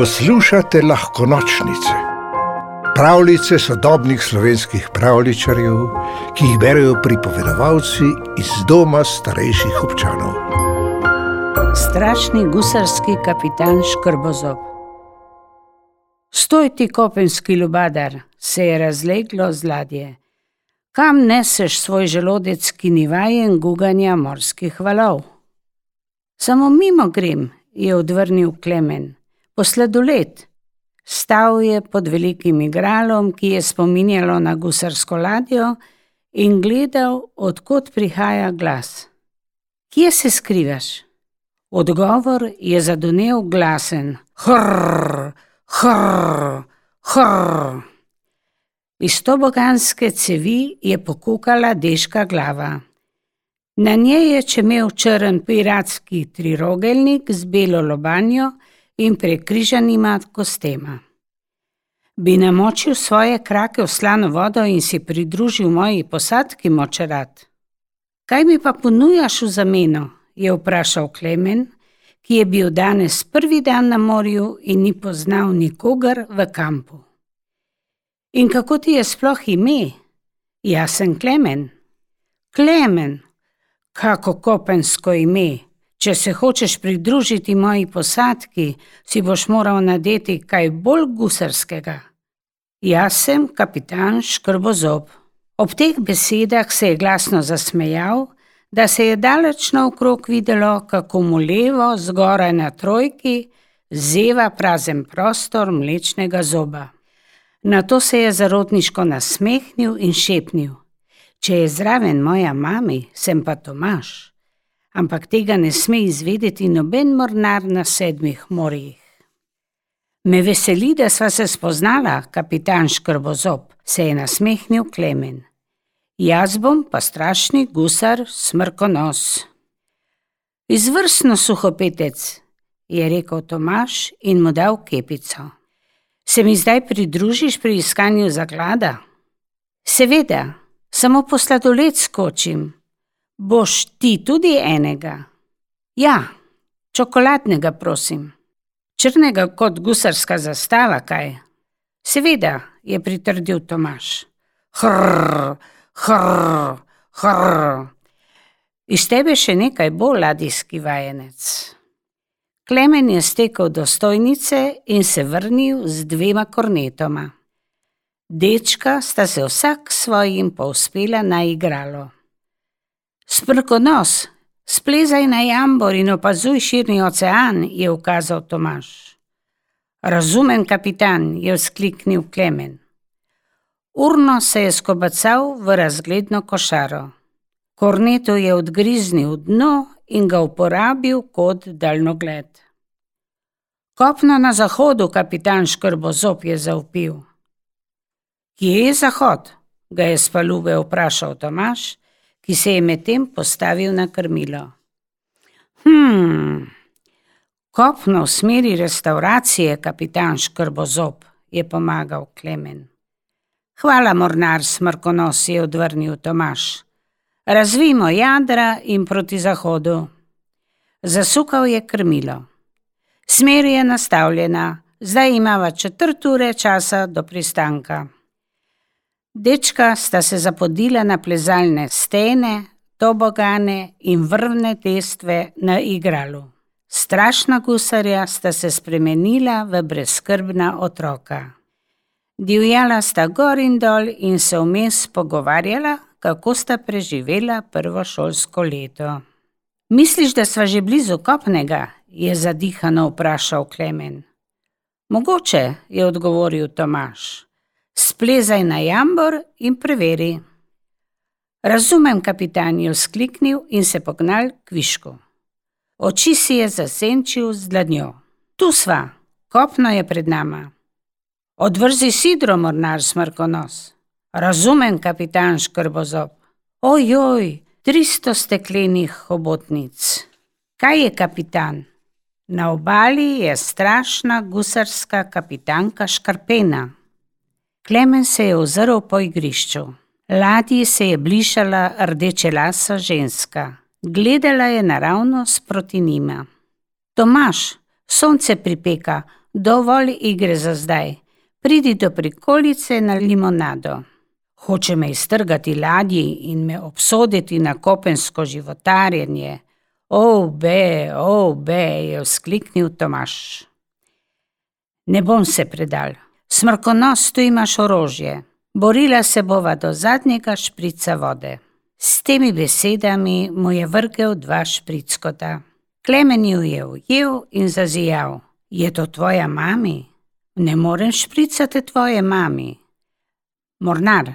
Poslušate lahko nočnice, pravljice sodobnih slovenskih pravličarjev, ki jih berijo pripovedovalci iz doma starejših občanov. Strašni gusarski kapitan Škrbozob. Stoj ti kopenski lubadar, se je razleglo z ladje. Kam neseš svoj želodec, ki ni vajen guganja morskih valov? Samo mimo grem, je odvrnil Klemen. Posledoled. Stal je pod velikim igralom, ki je spominjalo na gusarsko ladjo, in gledal, odkot prihaja glas. Kje se skrivaš? Odgovor je zadonel glasen: Hrr, hrr, hrr. Iz toboganske cevi je pokukala deška glava. Na njej je čemel črn piratski trirogelnik z belo lobanjo in prekrižanima kostema. Bi namočil svoje krake v slano vodo in si pridružil moji posadki močerat? Kaj mi pa ponujaš v zameno? je vprašal Klemen, ki je bil danes prvi dan na morju in ni poznal nikogar v kampu. In kako ti je sploh ime? Jaz sem Klemen. Klemen, kako kopensko ime. Če se hočeš pridružiti moji posadki, si boš moral nadeti kaj bolj gusarskega. Jaz sem kapitan Škrbozob. Ob teh besedah se je glasno zasmejal, da se je daleč naokrog videlo, kako mu levo, zgoraj na trojki, zeva prazen prostor mlečnega zoba. Na to se je zarodniško nasmehnil in šepnil: Če je zraven moja mami, sem pa Tomaš, ampak tega ne sme izvedeti noben mornar na sedmih morjih. Me veseli, da sva se spoznala, kapitan Škrbozob, se je nasmehnil Klemen. Jaz bom pa strašni gusar smrkonos. Izvrstno suhopetec, je rekel Tomaš in mu dal kepico. Se mi zdaj pridružiš pri iskanju zaklada? Seveda, samo po sladoled skočim. Boš ti tudi enega? Ja, čokoladnega, prosim. Črnega kot gusarska zastava, kaj? Seveda, je pritrdil Tomaš. Hrr, hrr, hrr. Iz tebe še nekaj bolj ladijski vajenec. Klemen je stekel do stojnice in se vrnil z dvema kornetoma. Dečka sta se vsak svojim povspela na igralo. Sprkonos, splezaj na jambor in opazuj širni ocean, je ukazal Tomaš. Razumem, kapitan, je vzkliknil Klemen. Urno se je skobacal v razgledno košaro. Korneto je odgriznil dno in ga uporabil kot daljnogled. Kopno na zahodu, kapitan Škrbozob je zaupil. Kje je zahod? ga je spalube vprašal Tomaš, ki se je medtem postavil na krmilo. Hm, kopno v smeri restauracije, kapitan Škrbozob, je pomagal Klemen. Hvala, mornar, smrkonos je odvrnil Tomaš. Razvimo jadra in proti zahodu. Zasukal je krmilo. Smer je nastavljena, zdaj imamo četrt ure časa do pristanka. Dečka sta se zapodila na plezalne stene, tobogane in vrvne testve na igralu. Strašna gusarja sta se spremenila v brezskrbna otroka. Divjala sta gor in dol in se vmes pogovarjala, kako sta preživela prvo šolsko leto. Misliš, da sva že blizu kopnega? je zadihano vprašal Klemen. Mogoče, je odgovoril Tomaš. Splezaj na jambor in preveri. Razumem, kapitan je vzkliknil in se pognal k višku. Oči si je zasenčil z dlanjo. Tu sva, kopno je pred nama. Odvrzi sidro, mornar smrkonos. Razumem, kapitan Škrbozob. Ojoj, tristo steklenih hobotnic. Kaj je kapitan? Na obali je strašna gusarska kapitanka Škarpena. Klemen se je ozrl po igrišču. Ladji se je bližala rdeče lasa ženska. Gledala je naravnost proti njima. Tomaš, sonce pripeka, dovolj igre za zdaj. Pridi do prikolice na limonado. Hoče me iztrgati ladji in me obsoditi na kopensko životarjenje. Obe, obe, je vzkliknil Tomaš. Ne bom se predal. Smrkonos, tu imaš orožje. Borila se bova do zadnjega šprica vode. S temi besedami mu je vrgel dva šprickota. Klemen ju je ujel in zazijal. Je to tvoja mami? Ne morem špricati tvoje mami. Mornar,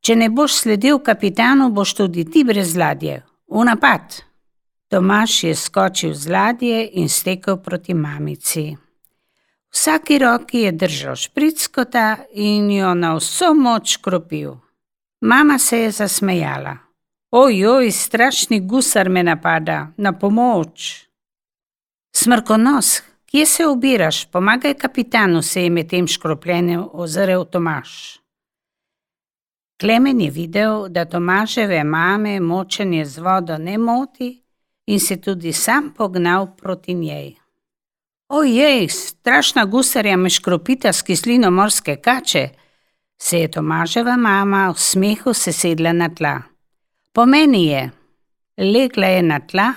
če ne boš sledil kapitanu, boš tudi ti brez ladje. V napad. Tomaš je skočil z ladje in stekel proti mamici. Vsaki roki je držal šprickota in jo na vso moč kropil. Mama se je zasmejala. Ojoj, strašni gusar me napada, na pomoč. Smrkonos, kje se obiraš, pomagaj kapitanu, se je med tem škropljenjem ozrel Tomaš. Klemen je videl, da Tomaševe mame močenje z vodo ne moti in se tudi sam pognal proti njej. Ojej, strašna gusarja me škropita s kislino morske kače, se je Tomaževa mama v smehu sesedla na tla. Pomeni je, legla je na tla,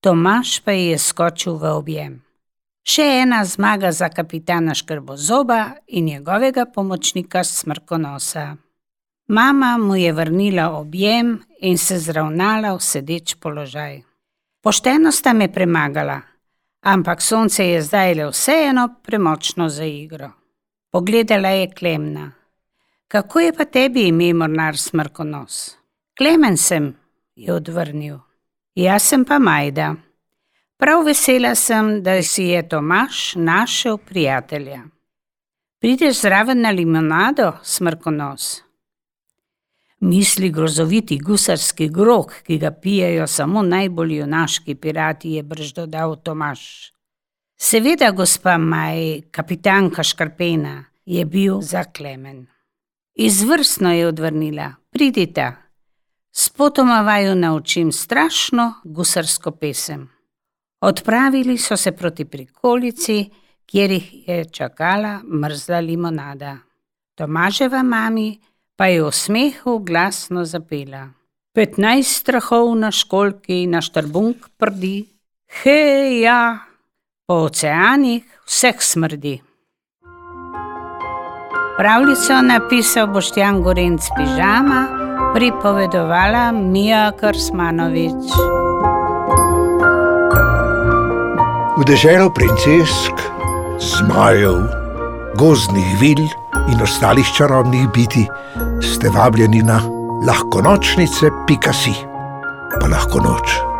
Tomaš pa je skočil v objem. Še ena zmaga za kapitana Škrbozoba in njegovega pomočnika Smrkonosa. Mama mu je vrnila objem in se zravnala v sedeč položaj. Pošteno sta me premagala, ampak sonce je zdaj le vseeno premočno za igro. Pogledala je Klemna. Kako je pa tebi ime, mornar Smrkonos? Klemen sem, je odvrnil. Jaz sem pa Majda. Prav vesela sem, da si je Tomaš našel prijatelja. Prideš zraven na limonado, Smrkonos? Misli grozoviti gusarski grog, ki ga pijejo samo najbolj junaški pirati, je brž dodal Tomaš. Seveda, gospa Maj, kapitanka Škarpena, je bil zaklemen. Izvrstno je odvrnila, pridite. Spotoma vaju naučim strašno gusarsko pesem. Odpravili so se proti prikolici, kjer jih je čakala mrzla limonada. Tomaževa mami pa je v smehu glasno zapela. Petnajst strahov na školki na štrbunk prdi, hej ja, po oceanih vseh smrdi. Pravljico napisal Boštjan Gorenc Pižama, pripovedovala Mija Krsmanovič. V deželo princesk, zmajev, gozdnih vil in ostalih čarobnih biti ste vabljeni na lahko nočnice, pika si, pa lahko noč.